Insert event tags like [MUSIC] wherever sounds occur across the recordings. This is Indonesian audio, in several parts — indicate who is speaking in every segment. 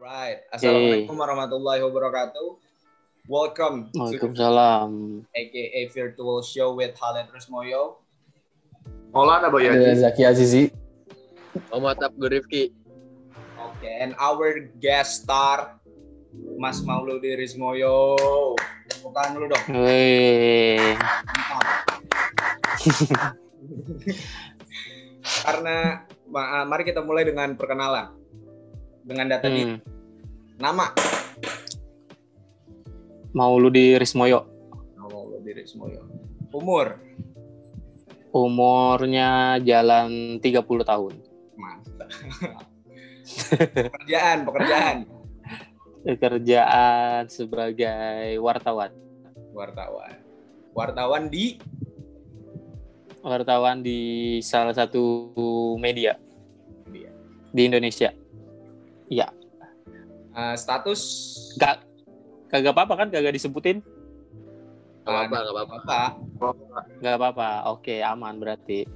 Speaker 1: Right. Assalamualaikum warahmatullahi wabarakatuh. Welcome to
Speaker 2: Waalaikumsalam.
Speaker 1: AKA Virtual Show with Khaled Rusmoyo.
Speaker 3: Maulana Boy
Speaker 4: Ada
Speaker 3: Haji.
Speaker 4: Zaki Azizi.
Speaker 5: Om Atap Gue Rifki.
Speaker 1: Okay, and our guest star Mas Mauludi Rismoyo. Bukan dulu dong. Mantap. Karena ma- mari kita mulai dengan perkenalan. Dengan data
Speaker 2: hmm.
Speaker 1: Nama
Speaker 2: mau lu di Rismoyo.
Speaker 1: Mauludi Rismoyo. Umur
Speaker 2: Umurnya jalan 30 tahun.
Speaker 1: mantap. [LAUGHS] pekerjaan, pekerjaan.
Speaker 2: Pekerjaan sebagai wartawan.
Speaker 1: Wartawan. Wartawan di
Speaker 2: Wartawan di salah satu media
Speaker 1: Media.
Speaker 2: di Indonesia. Iya.
Speaker 1: uh, status
Speaker 2: Gak, kagak apa-apa kan? Kagak disebutin?
Speaker 5: Gak apa-apa, gak apa-apa.
Speaker 1: apa?
Speaker 2: Gak apa-apa. Oke, aman berarti.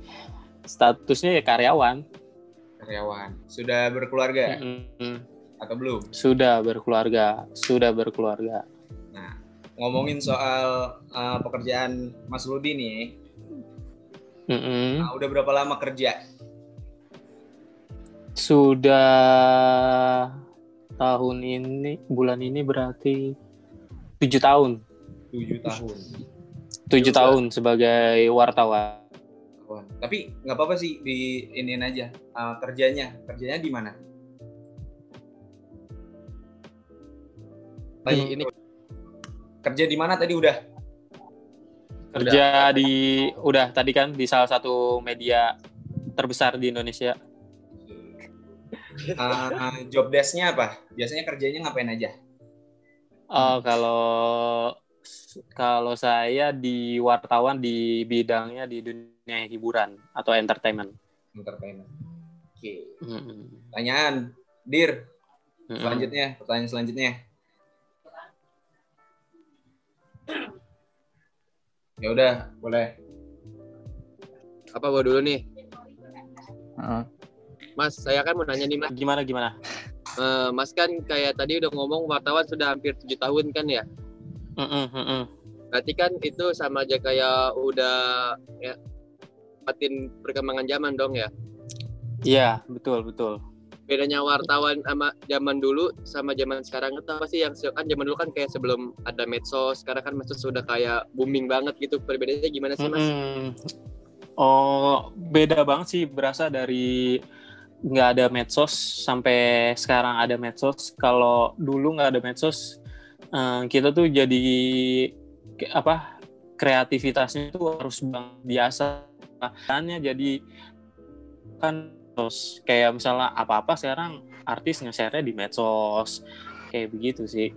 Speaker 2: Statusnya ya karyawan.
Speaker 1: Karyawan. Sudah berkeluarga
Speaker 2: Mm-mm.
Speaker 1: atau belum?
Speaker 2: Sudah berkeluarga. Sudah berkeluarga.
Speaker 1: Nah, ngomongin soal uh, pekerjaan Mas Rudi nih,
Speaker 2: Mm-mm.
Speaker 1: nah, udah berapa lama kerja?
Speaker 2: Sudah tahun ini, bulan ini berarti tujuh tahun.
Speaker 1: 7 tahun.
Speaker 2: Tujuh
Speaker 5: Juga.
Speaker 2: tahun sebagai wartawan.
Speaker 1: Tapi nggak apa-apa sih di iniin aja uh, kerjanya. Kerjanya di mana?
Speaker 5: Tadi
Speaker 2: Hmm.
Speaker 5: ini
Speaker 1: Kerja di mana tadi udah?
Speaker 2: Kerja di, udah tadi kan di salah satu media terbesar di Indonesia.
Speaker 1: Uh, job desk-nya apa? Biasanya kerjanya ngapain aja?
Speaker 2: Oh, kalau kalau saya di wartawan di bidangnya di dunia hiburan atau entertainment.
Speaker 1: Entertainment. Oke.
Speaker 2: Mm-mm.
Speaker 1: Pertanyaan, Dir. Selanjutnya, pertanyaan selanjutnya. Ya udah, boleh.
Speaker 5: apa gua dulu nih?
Speaker 4: Heeh.
Speaker 5: Mas, saya kan mau nanya nih Mas.
Speaker 2: Gimana gimana?
Speaker 5: Eh, Mas kan kayak tadi udah ngomong wartawan sudah hampir tujuh tahun kan ya?
Speaker 2: Mm-mm, mm-mm.
Speaker 5: Berarti kan itu sama aja kayak udah ya patin perkembangan zaman dong ya.
Speaker 2: Iya, betul betul.
Speaker 5: Bedanya wartawan sama zaman dulu sama zaman sekarang itu apa sih yang kan zaman dulu kan kayak sebelum ada medsos, sekarang kan medsos sudah kayak booming banget gitu. Perbedaannya gimana sih Mas?
Speaker 2: Mm-mm. Oh, beda banget sih berasa dari nggak ada medsos sampai sekarang ada medsos. Kalau dulu nggak ada medsos, eh, kita tuh jadi ke- apa kreativitasnya tuh harus bang biasa. Makanya jadi kan terus kayak misalnya apa-apa sekarang artis nge-share-nya di medsos kayak begitu sih.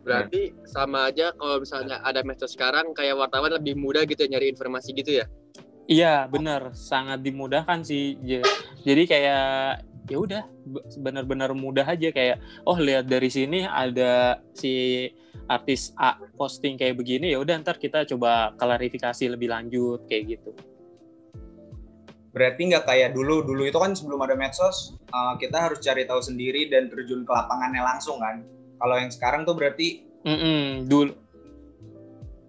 Speaker 5: Berarti sama aja kalau misalnya ada medsos sekarang kayak wartawan lebih mudah gitu ya nyari informasi gitu ya.
Speaker 2: Iya, benar, sangat dimudahkan sih. Ja- Jadi kayak ya udah be- benar-benar mudah aja kayak oh lihat dari sini ada si artis A posting kayak begini ya udah ntar kita coba klarifikasi lebih lanjut kayak gitu.
Speaker 1: Berarti nggak kayak dulu. Dulu itu kan sebelum ada medsos, uh, kita harus cari tahu sendiri dan terjun ke lapangannya langsung kan. Kalau yang sekarang tuh berarti
Speaker 2: Mm-mm, dulu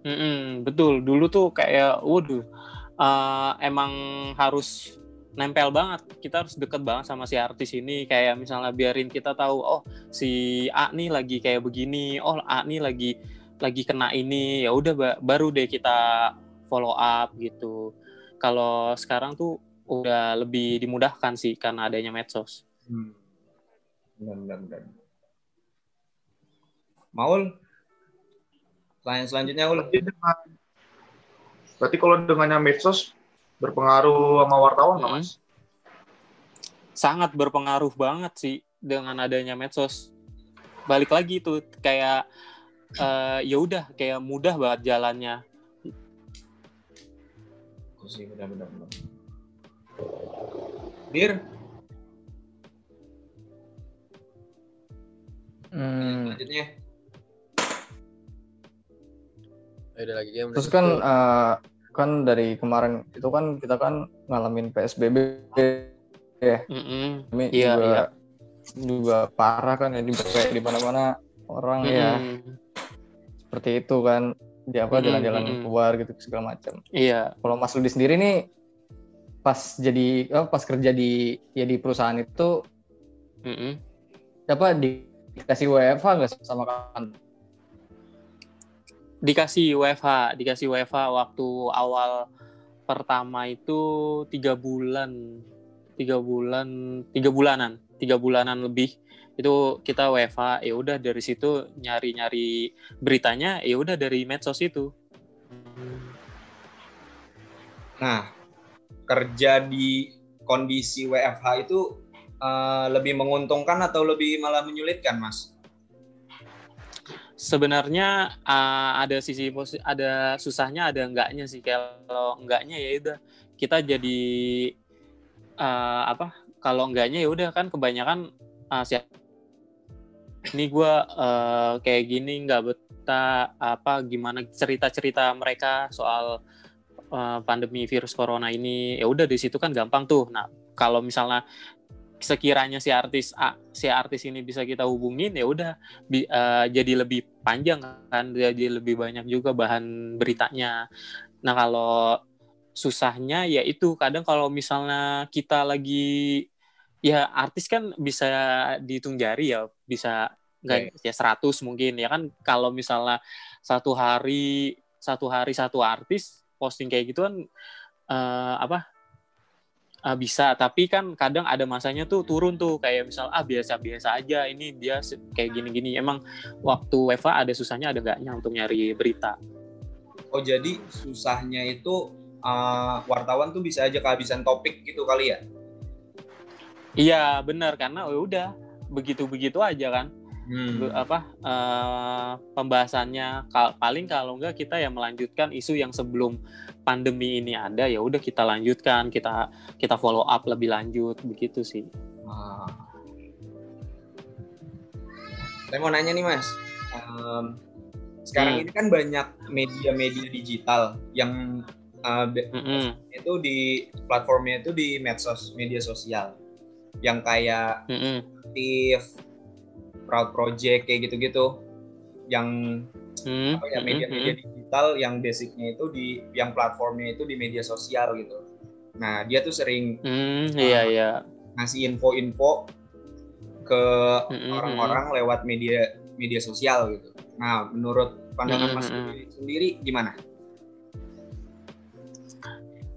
Speaker 2: Mm-mm, betul dulu tuh kayak waduh eh, emang harus nempel banget. Kita harus deket banget sama si artis ini. Kayak misalnya biarin kita tahu oh si A nih lagi kayak begini. Oh A nih lagi lagi kena ini. Ya udah ba- baru deh kita follow up gitu. Kalau sekarang tuh udah lebih dimudahkan sih karena adanya medsos.
Speaker 1: Hmm. benar benar benar. Maul, pertanyaan selanjutnya Ul.
Speaker 3: Berarti kalau dengannya medsos berpengaruh sama wartawan nggak
Speaker 2: Hmm.
Speaker 3: mas?
Speaker 2: sangat berpengaruh banget sih dengan adanya medsos. Balik lagi tuh kayak eh, ya udah kayak mudah banget jalannya.
Speaker 1: Itu sih benar benar benar. Dir,
Speaker 4: Hmm,
Speaker 1: selanjutnya.
Speaker 5: Lagi game.
Speaker 4: terus kan eh, kan dari kemarin itu kan kita kan ngalamin PSBB
Speaker 2: Mm-mm.
Speaker 4: Ini
Speaker 2: Iya,
Speaker 4: juga
Speaker 2: iya.
Speaker 4: juga parah kan ya di di mana-mana orang ya
Speaker 2: Mm-mm.
Speaker 4: seperti itu kan di apa jalan-jalan
Speaker 2: mm-mm.
Speaker 4: keluar gitu segala macam.
Speaker 2: Iya.
Speaker 4: Kalau Mas Ludi sendiri nih pas jadi apa, pas kerja di ya di perusahaan itu
Speaker 2: Mm-mm.
Speaker 4: apa dikasih WFH nggak sama kan?
Speaker 2: Dikasih WFH, dikasih WFH waktu awal pertama itu tiga bulan, tiga bulan, tiga bulanan, tiga bulanan lebih itu kita WFH. Ya udah dari situ nyari-nyari beritanya, ya udah dari medsos itu.
Speaker 1: Nah, kerja di kondisi WFH itu eh, lebih menguntungkan atau lebih malah menyulitkan, Mas?
Speaker 2: Sebenarnya uh, ada sisi ada susahnya, ada enggaknya sih. Kalau enggaknya ya udah kita jadi uh, apa? Kalau enggaknya ya udah kan kebanyakan uh, siap ini gue kayak gini nggak betah apa gimana cerita-cerita mereka soal uh, pandemi virus corona ini ya udah di situ kan gampang tuh. Nah kalau misalnya sekiranya si artis A, si artis ini bisa kita hubungin ya udah eh, jadi lebih panjang kan jadi lebih banyak juga bahan beritanya. Nah kalau susahnya ya itu kadang kalau misalnya kita lagi ya artis kan bisa dihitung jari ya bisa nggak ya 100 mungkin ya kan? Kalau misalnya satu hari satu hari satu artis posting kayak gitu kan eh, apa Ah, bisa. Tapi kan kadang ada masanya tuh turun tuh kayak misal ah biasa-biasa aja ini dia kayak gini-gini. Emang waktu Eva ada susahnya ada enggaknya untuk nyari berita?
Speaker 1: Oh, jadi susahnya itu eh, wartawan tuh bisa aja kehabisan topik gitu kali ya?
Speaker 2: iya benar. Karena ya udah begitu-begitu aja kan
Speaker 1: Hmm.
Speaker 2: Apa eh, pembahasannya Kal- paling kalau enggak kita ya melanjutkan isu yang sebelum pandemi ini ada ya udah kita lanjutkan kita kita follow up lebih lanjut begitu sih
Speaker 1: Ah. Saya mau nanya nih mas, Em, sekarang
Speaker 2: Hmm.
Speaker 1: ini kan banyak media-media digital yang eh, be-
Speaker 2: Mm-mm,
Speaker 1: itu di platformnya itu di medsos media sosial, yang kayak
Speaker 2: mm-mm,
Speaker 1: aktif, Proud Project kayak gitu-gitu, yang
Speaker 2: mm,
Speaker 1: apa ya
Speaker 2: mm-mm,
Speaker 1: media-media
Speaker 2: mm-mm.
Speaker 1: digital yang basicnya itu di yang platformnya itu di media sosial gitu. Nah dia tuh sering
Speaker 2: Hmm, iya iya
Speaker 1: ngasih info-info ke
Speaker 2: Mm-mm,
Speaker 1: orang-orang lewat media media sosial gitu. Nah, menurut pandangan Mas
Speaker 2: Mm-mm.
Speaker 1: Rudi sendiri gimana?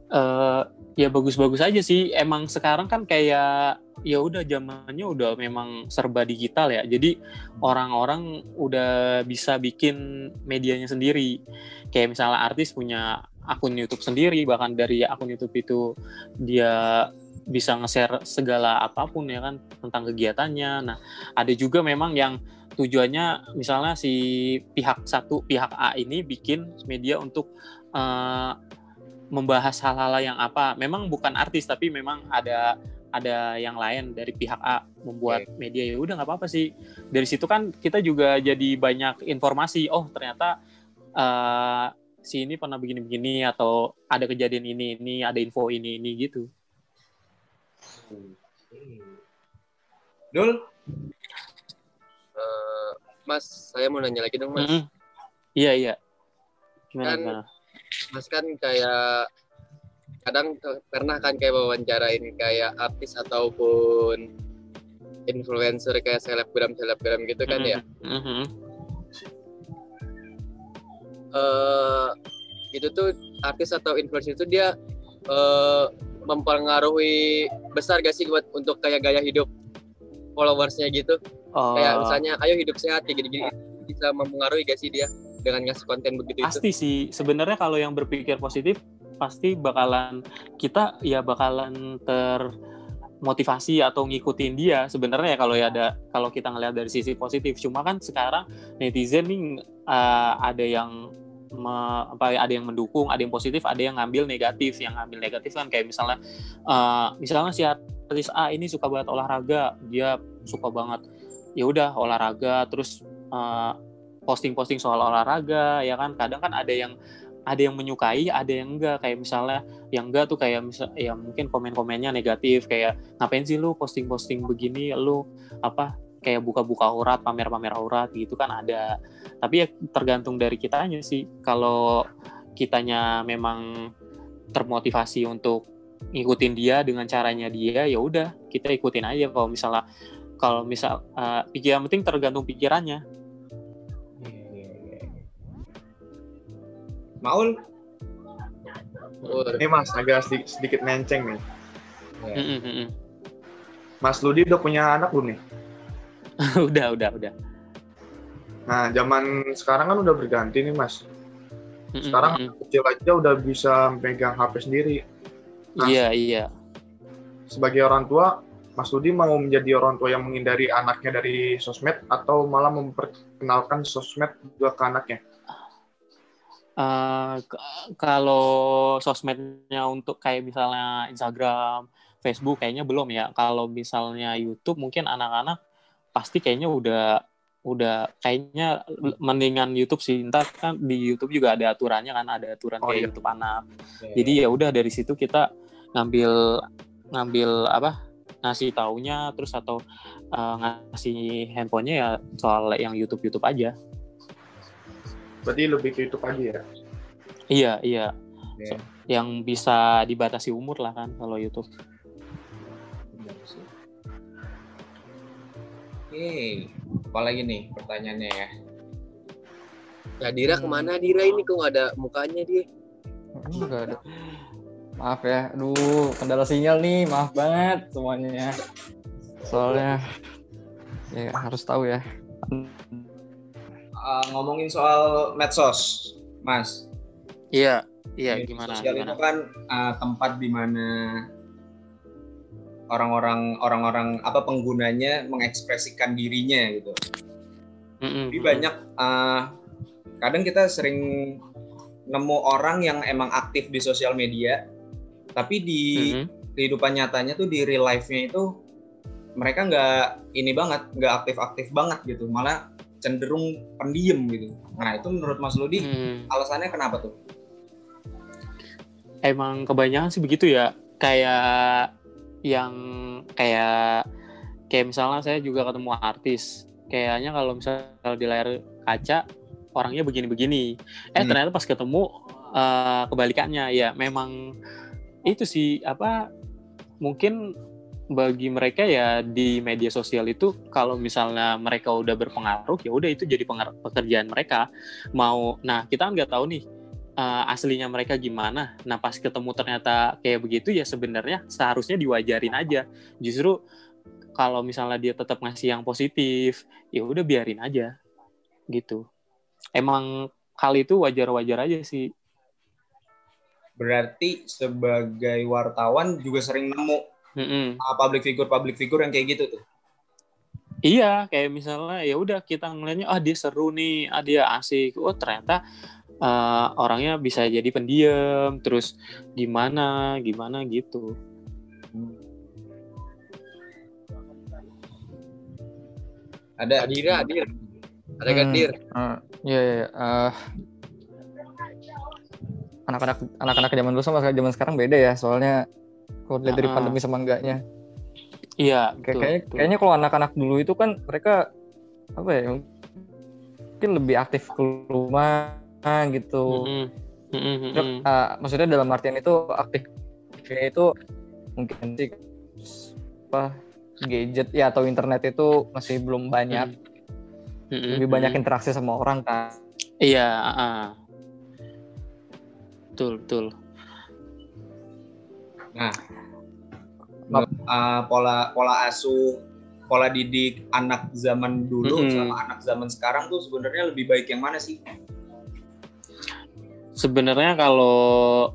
Speaker 2: eh ya bagus-bagus aja sih. Emang sekarang kan kayak ya udah zamannya udah memang serba digital ya. Jadi orang-orang udah bisa bikin medianya sendiri. Kayak misalnya artis punya akun YouTube sendiri, bahkan dari akun YouTube itu dia bisa nge-share segala apa pun ya kan tentang kegiatannya. Nah, ada juga memang yang tujuannya misalnya si pihak satu pihak A ini bikin media untuk eh, membahas hal-hal yang apa memang bukan artis tapi memang ada ada yang lain dari pihak A membuat media ya udah nggak apa-apa sih. Dari situ kan kita juga jadi banyak informasi oh ternyata eh, si ini pernah begini-begini atau ada kejadian ini ini ada info ini ini gitu.
Speaker 1: Dul,
Speaker 5: Eh, Mas, saya mau nanya lagi dong, Mas.
Speaker 2: Mm-mm. iya iya. Gimana
Speaker 5: Kan-
Speaker 2: gimana?
Speaker 5: Mas kan kayak kadang pernah kan kayak wawancarain kayak artis ataupun influencer kayak selebgram selebgram gitu kan ya.
Speaker 2: Mhm.
Speaker 5: Eh itu tuh artis atau influencer itu dia eh mempengaruhi besar gak sih buat untuk kayak gaya hidup followersnya gitu?
Speaker 2: Oh,
Speaker 5: Kayak misalnya ayo hidup sehat kayak gini-gini bisa mempengaruhi gak sih dia dengan ngasih konten begitu itu?
Speaker 2: pasti sih sebenarnya kalau yang berpikir positif pasti bakalan kita ya bakalan termotivasi atau ngikutin dia sebenarnya ya kalau ya ada kalau kita ngelihat dari sisi positif. Cuma kan sekarang netizen nih uh, ada yang me- apa ada yang mendukung ada yang positif ada yang ngambil negatif. Yang ngambil negatif kan kayak misalnya uh, misalnya si artis A ini suka banget olahraga dia suka banget ya udah olahraga terus uh, posting-posting soal olahraga ya kan. Kadang kan ada yang ada yang menyukai ada yang enggak. Kayak misalnya yang enggak tuh kayak misal ya mungkin komen-komennya negatif kayak ngapain sih lu posting-posting begini? Lu apa kayak buka-buka aurat pamer-pamer aurat gitu kan ada. Tapi ya tergantung dari kitanya sih. Kalau kitanya memang termotivasi untuk ngikutin dia dengan caranya dia ya udah kita ikutin aja. Kalau misalnya kalau misal uh, pikir yang penting tergantung pikirannya
Speaker 1: Maul.
Speaker 3: Ini Mas, agak sedikit, sedikit menceng nih.
Speaker 1: Ya.
Speaker 2: Mm.
Speaker 3: Mas Ludi udah punya anak belum nih? [LAUGHS]
Speaker 2: udah udah udah
Speaker 3: Nah, zaman sekarang kan udah berganti nih Mas. Sekarang
Speaker 2: mm,
Speaker 3: kecil aja udah bisa megang HP sendiri. Nah.
Speaker 2: iya iya
Speaker 3: Sebagai orang tua, Mas Ludi mau menjadi orang tua yang menghindari anaknya dari sosmed atau malah memperkenalkan sosmed juga ke anaknya?
Speaker 2: Eh, k- kalau sosmednya untuk kayak misalnya Instagram, Facebook kayaknya belum ya. Kalau misalnya YouTube mungkin anak-anak pasti kayaknya udah udah kayaknya mendingan YouTube sih. Ntar kan di YouTube juga ada aturannya kan, ada aturan
Speaker 3: Oh,
Speaker 2: kayak
Speaker 3: iya.
Speaker 2: YouTube anak.
Speaker 1: Ya.
Speaker 2: Jadi ya udah dari situ kita ngambil ngambil apa ngasih taunya terus atau eh, ngasih handphonenya ya soal yang YouTube YouTube aja.
Speaker 3: Berarti lebih ke YouTube aja ya?
Speaker 2: Iya iya.
Speaker 1: Ya.
Speaker 2: yang bisa dibatasi umur lah kan kalau YouTube.
Speaker 1: Oke, apalagi nih pertanyaannya ya?
Speaker 5: Ya Dira ke mana Dira ini kok nggak ada mukanya dia?
Speaker 4: Enggak ada. Maaf ya, aduh kendala sinyal nih, maaf banget semuanya. Soalnya ya harus tahu ya.
Speaker 1: Uh, ngomongin soal medsos, Mas.
Speaker 2: Iya, iya
Speaker 1: Media
Speaker 2: gimana
Speaker 1: sosial
Speaker 2: gimana?
Speaker 1: itu kan uh, tempat di mana orang-orang orang-orang apa penggunanya mengekspresikan dirinya gitu.
Speaker 2: Mm-mm,
Speaker 1: Jadi banyak uh, kadang kita sering nemu orang yang emang aktif di sosial media, tapi di
Speaker 2: Mm-mm.
Speaker 1: kehidupan nyatanya tuh di real life-nya itu mereka nggak ini banget, nggak aktif-aktif banget gitu, malah cenderung pendiam gitu. Nah itu menurut Mas Ludi
Speaker 2: Mm.
Speaker 1: alasannya kenapa tuh?
Speaker 2: Emang kebanyakan sih begitu ya. Kayak yang kayak kayak misalnya saya juga ketemu artis. Kayaknya kalau misalnya di layar kaca orangnya begini-begini. Eh
Speaker 1: Hmm.
Speaker 2: ternyata pas ketemu eh, kebalikannya ya memang itu sih apa mungkin bagi mereka ya di media sosial itu kalau misalnya mereka udah berpengaruh ya udah itu jadi pekerjaan mereka. Mau nah kita kan nggak tahu nih eh, aslinya mereka gimana. Nah pas ketemu ternyata kayak begitu ya sebenarnya seharusnya diwajarin aja. Justru kalau misalnya dia tetap ngasih yang positif ya udah biarin aja gitu. Emang hal itu wajar-wajar aja sih.
Speaker 1: Berarti sebagai wartawan juga sering nemu
Speaker 2: Mm-mm.
Speaker 1: uh, public figure public figure yang kayak gitu tuh.
Speaker 2: Iya, kayak misalnya ya udah kita ngelihatnya ah dia seru nih, ah dia asik. Oh ternyata eh, orangnya bisa jadi pendiam, terus gimana gimana gitu.
Speaker 1: Ada
Speaker 5: Adira, Adira. Ada kan
Speaker 4: Hmm.
Speaker 5: Dir?
Speaker 4: Eh, Iya, iya, iya. Eh, anak-anak anak-anak zaman dulu sama zaman sekarang beda ya, soalnya kalau dilihat dari pandemi sama enggaknya.
Speaker 2: Iya, betul,
Speaker 4: kayaknya, kayaknya kalau anak-anak dulu itu kan mereka apa ya? Mungkin lebih aktif keluar gitu.
Speaker 2: Mm-mm. Mm-mm,
Speaker 4: Terus,
Speaker 2: mm-mm.
Speaker 4: eh, maksudnya dalam artian itu aktifnya itu mungkin sih apa gadget ya atau internet itu masih belum banyak.
Speaker 2: Mm-mm,
Speaker 4: Lebih banyak interaksi sama orang kan.
Speaker 2: Iya, ah. betul betul.
Speaker 1: Nah, uh, pola pola asuh, pola didik anak zaman dulu
Speaker 2: Mm-mm.
Speaker 1: sama anak zaman sekarang tuh sebenarnya lebih baik yang mana sih?
Speaker 2: Sebenarnya kalau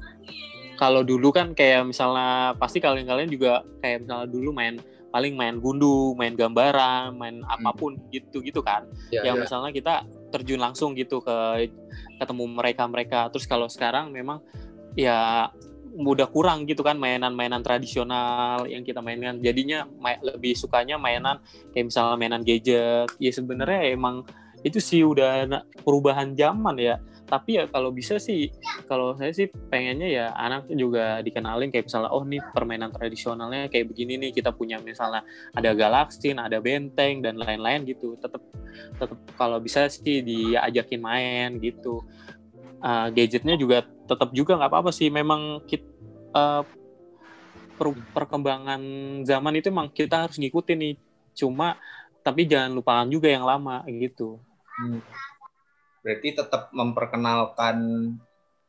Speaker 2: kalau dulu kan kayak misalnya pasti kalian-kalian juga kayak misalnya dulu main paling main gundu, main gambaran, main apa pun gitu-gitu kan.
Speaker 5: Ya,
Speaker 2: yang
Speaker 5: ya.
Speaker 2: misalnya kita terjun langsung gitu ke ketemu mereka-mereka. Terus kalau sekarang memang ya udah kurang gitu kan mainan-mainan tradisional yang kita mainkan. Jadinya ma- lebih sukanya mainan kayak misalnya mainan gadget. Ya sebenarnya emang itu sih udah perubahan zaman ya. tapi ya kalau bisa sih kalau saya sih pengennya ya anak juga dikenalin kayak misalnya oh nih permainan tradisionalnya kayak begini nih kita punya misalnya ada Galaxin ada Benteng dan lain-lain gitu tetap tetap kalau bisa sih diajakin main gitu uh, gadgetnya juga tetap juga nggak apa-apa sih memang kita uh, per perkembangan zaman itu emang kita harus ngikutin nih cuma tapi jangan lupakan juga yang lama gitu
Speaker 1: Hmm. Berarti tetap memperkenalkan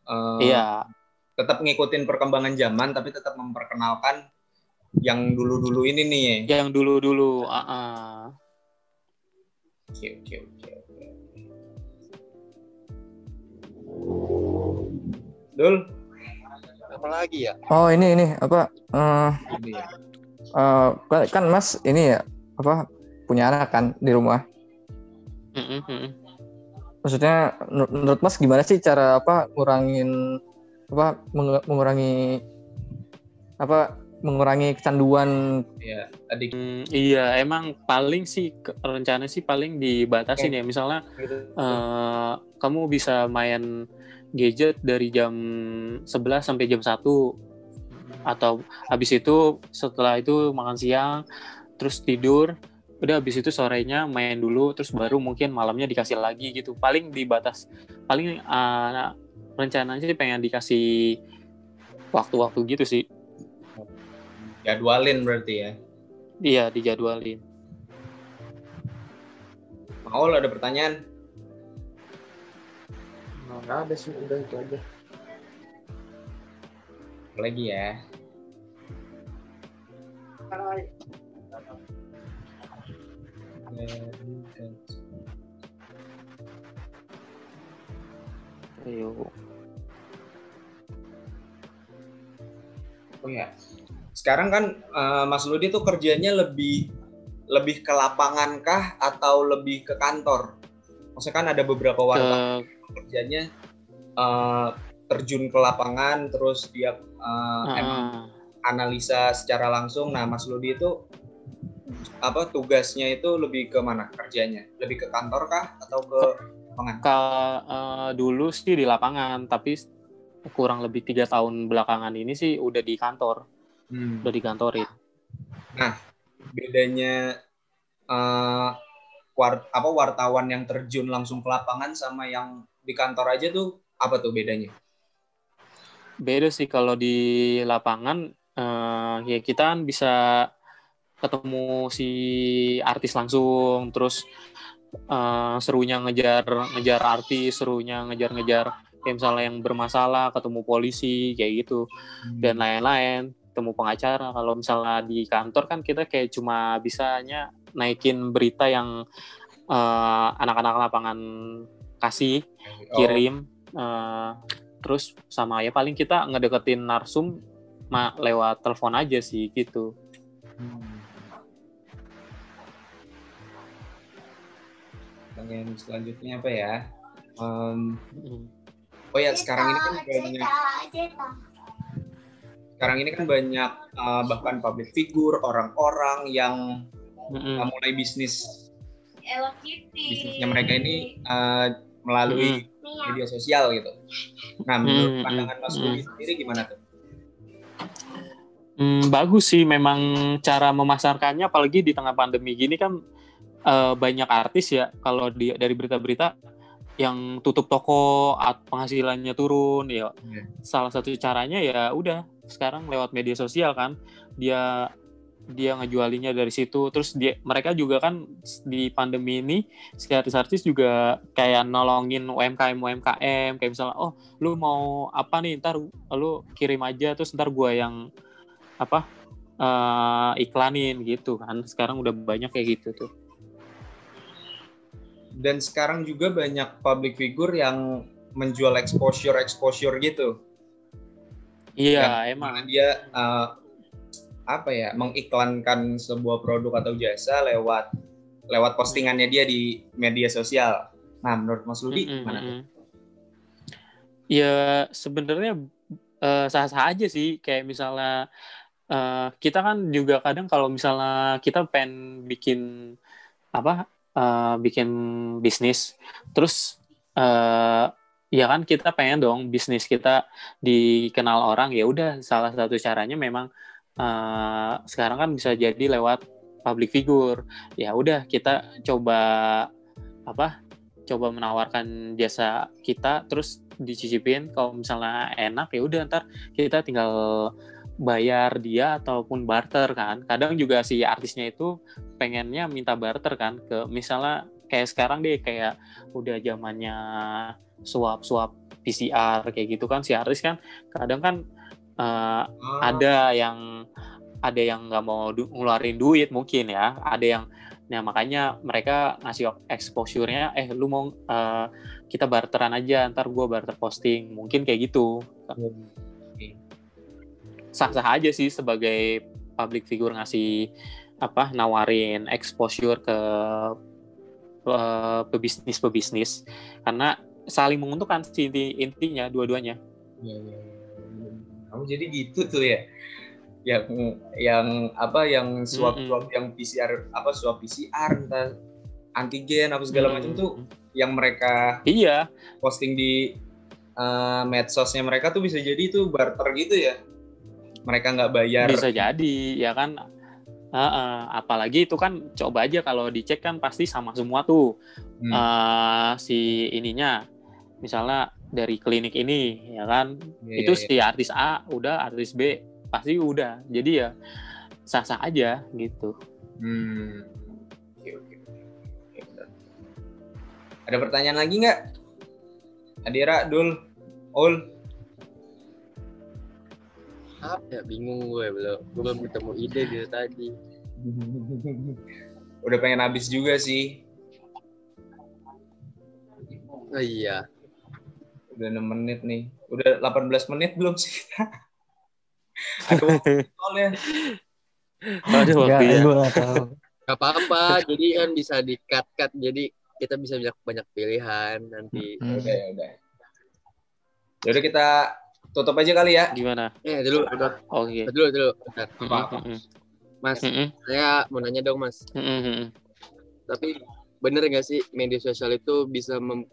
Speaker 1: uh,
Speaker 2: iya
Speaker 1: tetap ngikutin perkembangan zaman tapi tetap memperkenalkan yang dulu-dulu ini nih ya.
Speaker 2: yang dulu-dulu uh -uh.
Speaker 1: Oke, oke, oke, oke. Dul,
Speaker 5: Apa lagi ya?
Speaker 4: Oh ini ini apa? eh,
Speaker 1: ini ya.
Speaker 4: eh, kan- Mas ini ya apa punya anak kan di rumah.
Speaker 2: Mm-mm, mm-mm.
Speaker 4: Maksudnya menur- menurut Mas gimana sih cara apa ngurangin apa mengurangi apa mengurangi kecanduan
Speaker 1: Ya, adik
Speaker 2: Hmm, iya emang paling sih rencana sih paling dibatasin ya misalnya
Speaker 1: gitu.
Speaker 2: eh, kamu bisa main gadget dari jam 11 sampai jam 1 atau habis itu setelah itu makan siang terus tidur. Udah habis itu sorenya main dulu terus baru mungkin malamnya dikasih lagi gitu. Paling dibatas paling eh, rencananya sih pengen dikasih waktu-waktu gitu sih.
Speaker 1: Jadwalin berarti ya.
Speaker 2: iya dijadwalin.
Speaker 1: Maul ada pertanyaan?
Speaker 3: Nah, nggak ada sih, udah itu aja.
Speaker 1: Lagi ya.
Speaker 2: Ayo.
Speaker 1: Oh ya. Sekarang kan eh, Mas Ludi tuh kerjanya lebih lebih ke lapangan kah atau lebih ke kantor? Maksudnya kan ada beberapa
Speaker 2: ke
Speaker 1: wartawan kerjanya eh, terjun ke lapangan terus dia eh, emang
Speaker 2: Ah,
Speaker 1: analisa secara langsung. Nah, Mas Ludi itu apa tugasnya itu lebih ke mana kerjanya? Lebih ke kantor kah atau ke lapangan?
Speaker 2: ke eh, dulu sih di lapangan tapi kurang lebih tiga tahun belakangan ini sih udah di kantor
Speaker 1: Hmm.
Speaker 2: udah dikantorin
Speaker 1: Bedanya eh, war- apa wartawan yang terjun langsung ke lapangan sama yang di kantor aja tuh apa tuh bedanya?
Speaker 2: beda sih kalau di lapangan eh, ya kita kan bisa ketemu si artis langsung terus eh, serunya ngejar ngejar artis serunya ngejar-ngejar kayak misalnya yang bermasalah ketemu polisi kayak gitu. Dan lain-lain temu pengacara. Kalau misalnya di kantor kan kita kayak cuma bisanya naikin berita yang eh, anak-anak lapangan kasih
Speaker 1: Oh,
Speaker 2: kirim eh, terus sama ya paling kita ngedeketin narsum ma lewat telepon aja sih gitu
Speaker 1: hmm. Pertanyaan selanjutnya apa ya?
Speaker 2: Mm.
Speaker 1: oh ya sekarang ini kan banyak sekarang ini kan banyak eh, bahkan public figure orang-orang yang
Speaker 2: Mm-mm.
Speaker 1: uh, mulai bisnis bisnisnya mereka ini uh, melalui media sosial gitu. Nah, menurut
Speaker 2: Hmm,
Speaker 1: pandangan Mas
Speaker 2: hmm,
Speaker 1: Budi sendiri gimana tuh?
Speaker 2: Hmm, bagus sih memang cara memasarkannya apalagi di tengah pandemi gini kan eh, banyak artis ya kalau di, dari berita-berita yang tutup toko penghasilannya turun ya
Speaker 1: Iya.
Speaker 2: salah satu caranya ya udah sekarang lewat media sosial kan dia dia ngejualinya dari situ. Terus dia mereka juga kan di pandemi ini si artis-artis juga kayak nolongin UMKM UMKM kayak misalnya oh lu mau apa nih? Ntar lu kirim aja terus ntar gua yang apa eh, iklanin gitu kan. Sekarang udah banyak kayak gitu tuh.
Speaker 1: Dan sekarang juga banyak public figure yang menjual exposure exposure gitu.
Speaker 2: iya
Speaker 1: Dan
Speaker 2: emang.
Speaker 1: dia uh, apa ya mengiklankan sebuah produk atau jasa lewat lewat postingannya dia di media sosial. Nah, menurut Mas Ludi
Speaker 2: Mm-mm,
Speaker 1: gimana tuh?
Speaker 2: mm-mm. Ya sebenarnya eh, sah-sah aja sih kayak misalnya eh, kita kan juga kadang kalau misalnya kita pengen bikin apa eh, bikin bisnis terus eh, ya kan kita pengen dong bisnis kita dikenal orang ya udah salah satu caranya memang eh, sekarang kan bisa jadi lewat public figure. Ya udah kita coba apa coba menawarkan jasa kita terus dicicipin. Kalau misalnya enak ya udah ntar kita tinggal bayar dia ataupun barter kan. Kadang juga si artisnya itu pengennya minta barter kan ke misalnya kayak sekarang deh kayak udah zamannya suap suap PCR kayak gitu kan si artis kan. Kadang kan eh, ada yang ada yang nggak mau du- ngeluarin duit mungkin ya. Ada yang nah makanya mereka ngasih exposure-nya eh lu mau eh, kita barteran aja ntar gua barter posting. Mungkin kayak gitu. Sah-sah aja sih sebagai public figure ngasih apa nawarin exposure ke eh, pebisnis pebisnis karena saling menguntungkan sih inti- intinya dua-duanya.
Speaker 1: Iya, iya, iya. Kamu jadi gitu tuh ya? Yang yang apa yang swab swab yang PCR apa swab PCR entah antigen apa segala macam
Speaker 2: Hmm.
Speaker 1: tuh yang mereka
Speaker 2: iya
Speaker 1: posting di eh, medsosnya mereka tuh bisa jadi itu barter gitu ya? Mereka nggak bayar.
Speaker 2: bisa jadi ya kan Heeh, apalagi itu kan coba aja kalau dicek kan pasti sama semua tuh
Speaker 1: Hmm.
Speaker 2: eh, si ininya misalnya dari klinik ini ya kan
Speaker 1: Iya,
Speaker 2: itu
Speaker 1: iya,
Speaker 2: si artis A udah artis B pasti udah jadi ya sah-sah aja gitu
Speaker 1: Hmm. Ada pertanyaan lagi nggak? Adira, Dul, Ul.
Speaker 5: Apa ya? Bingung gue belum. Gue belum ketemu ide gitu tadi.
Speaker 1: Udah pengen habis juga sih.
Speaker 5: Oh iya.
Speaker 1: Udah 6 menit nih. Udah 18 menit belum sih? [LAUGHS] Aduh, soalnya.
Speaker 2: ada waktunya
Speaker 4: nggak tahu.
Speaker 5: Gak apa-apa. jadi kan bisa di cut cut. Jadi kita bisa banyak banyak pilihan nanti.
Speaker 4: Hmm.
Speaker 1: Udah, ya udah. Yaudah kita tutup aja kali ya.
Speaker 2: gimana
Speaker 5: Eh dulu,
Speaker 2: oke
Speaker 5: dulu dulu. Bentar. Mas,
Speaker 2: mm-mm,
Speaker 5: saya mau nanya dong mas.
Speaker 2: mm-mm, mm-mm.
Speaker 5: Tapi bener nggak sih media sosial itu bisa mem,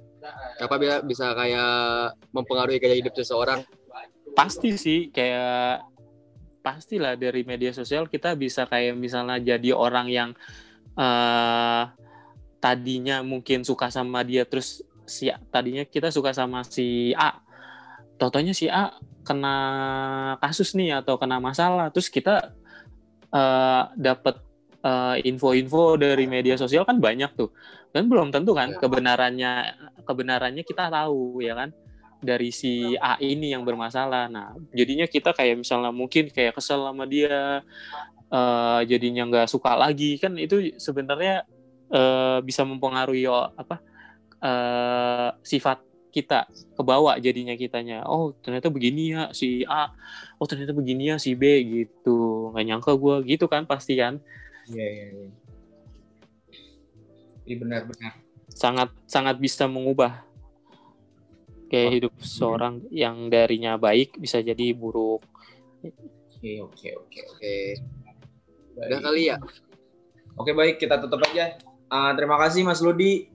Speaker 5: apa bisa bisa kayak mempengaruhi gaya hidup seseorang?
Speaker 2: pasti sih kayak pastilah dari media sosial kita bisa kayak misalnya jadi orang yang eh tadinya mungkin suka sama dia terus si tadinya kita suka sama si A totonya si A kena kasus nih atau kena masalah terus kita eh dapat eh, info-info dari media sosial kan banyak tuh dan belum tentu kan kebenarannya kebenarannya kita tahu ya kan dari si A ini yang bermasalah. Nah, jadinya kita kayak misalnya mungkin kayak kesel sama dia, eh, jadinya nggak suka lagi kan itu sebenarnya eh, bisa mempengaruhi oh, apa eh, sifat kita ke bawah jadinya kitanya. Oh ternyata begini ya si A, oh ternyata begini ya si B gitu. Nggak nyangka gue gitu kan pasti kan.
Speaker 1: Iya, iya, iya. Iya benar-benar.
Speaker 2: sangat sangat bisa mengubah kayak hidup seorang yang darinya baik bisa jadi buruk.
Speaker 1: Oke, oke, oke.
Speaker 5: Oke, udah kali ya.
Speaker 1: Oke, baik. Kita tutup aja. Ah, terima kasih Mas Ludi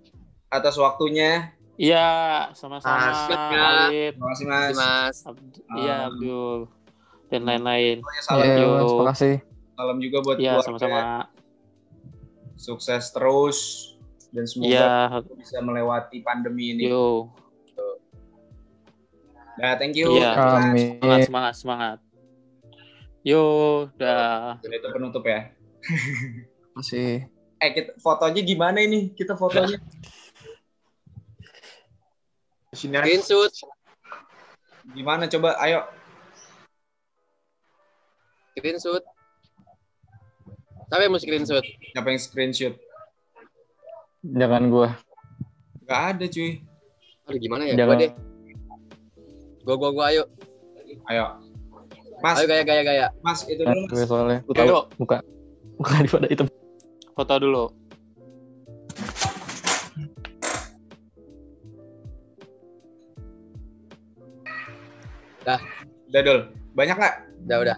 Speaker 1: atas waktunya.
Speaker 2: Iya, sama-sama. Khalid,
Speaker 1: Terima kasih, Mas.
Speaker 5: Mas.
Speaker 2: Iya,
Speaker 1: Um,
Speaker 2: Abdul. Dan lain-lain.
Speaker 4: Iya, terima kasih.
Speaker 1: Salam juga buat
Speaker 2: Iya,
Speaker 1: keluarga.
Speaker 2: sama-sama.
Speaker 1: Sukses terus dan semoga
Speaker 2: Iya,
Speaker 1: bisa melewati pandemi ini.
Speaker 2: yo.
Speaker 1: Nah, thank you.
Speaker 2: Iya.
Speaker 4: Amin.
Speaker 2: Semangat, semangat, semangat. Yo, dah.
Speaker 1: Dan itu penutup ya. [LAUGHS]
Speaker 4: Masih.
Speaker 1: Eh, kita fotonya gimana ini? Kita fotonya.
Speaker 3: Di [LAUGHS] sini aja.
Speaker 5: Screenshot,
Speaker 1: Gimana coba? Ayo.
Speaker 5: screenshot. Siapa yang mau screenshot?
Speaker 1: Siapa yang screenshot?
Speaker 4: Jangan gua.
Speaker 1: Gak ada, cuy.
Speaker 5: Aduh, gimana ya?
Speaker 4: Jangan.
Speaker 5: Gua deh. Gua, gua, gua, ayo.
Speaker 1: Ayo. Mas,
Speaker 5: Ayo gaya, gaya, gaya.
Speaker 1: Mas, itu
Speaker 4: Nah,
Speaker 1: dulu,
Speaker 4: gue
Speaker 1: Mas.
Speaker 4: soalnya. Tahu muka. Muka di pada hitam.
Speaker 2: Foto dulu.
Speaker 1: Udah, Dul. Banyak nggak?
Speaker 5: Udah, udah.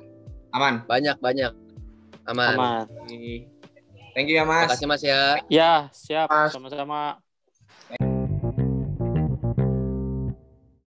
Speaker 1: Aman.
Speaker 5: Banyak, banyak. Aman.
Speaker 2: Aman.
Speaker 1: Thank you ya, Mas.
Speaker 5: Makasih, Mas ya.
Speaker 2: Ya, siap.
Speaker 3: Mas.
Speaker 2: Sama-sama.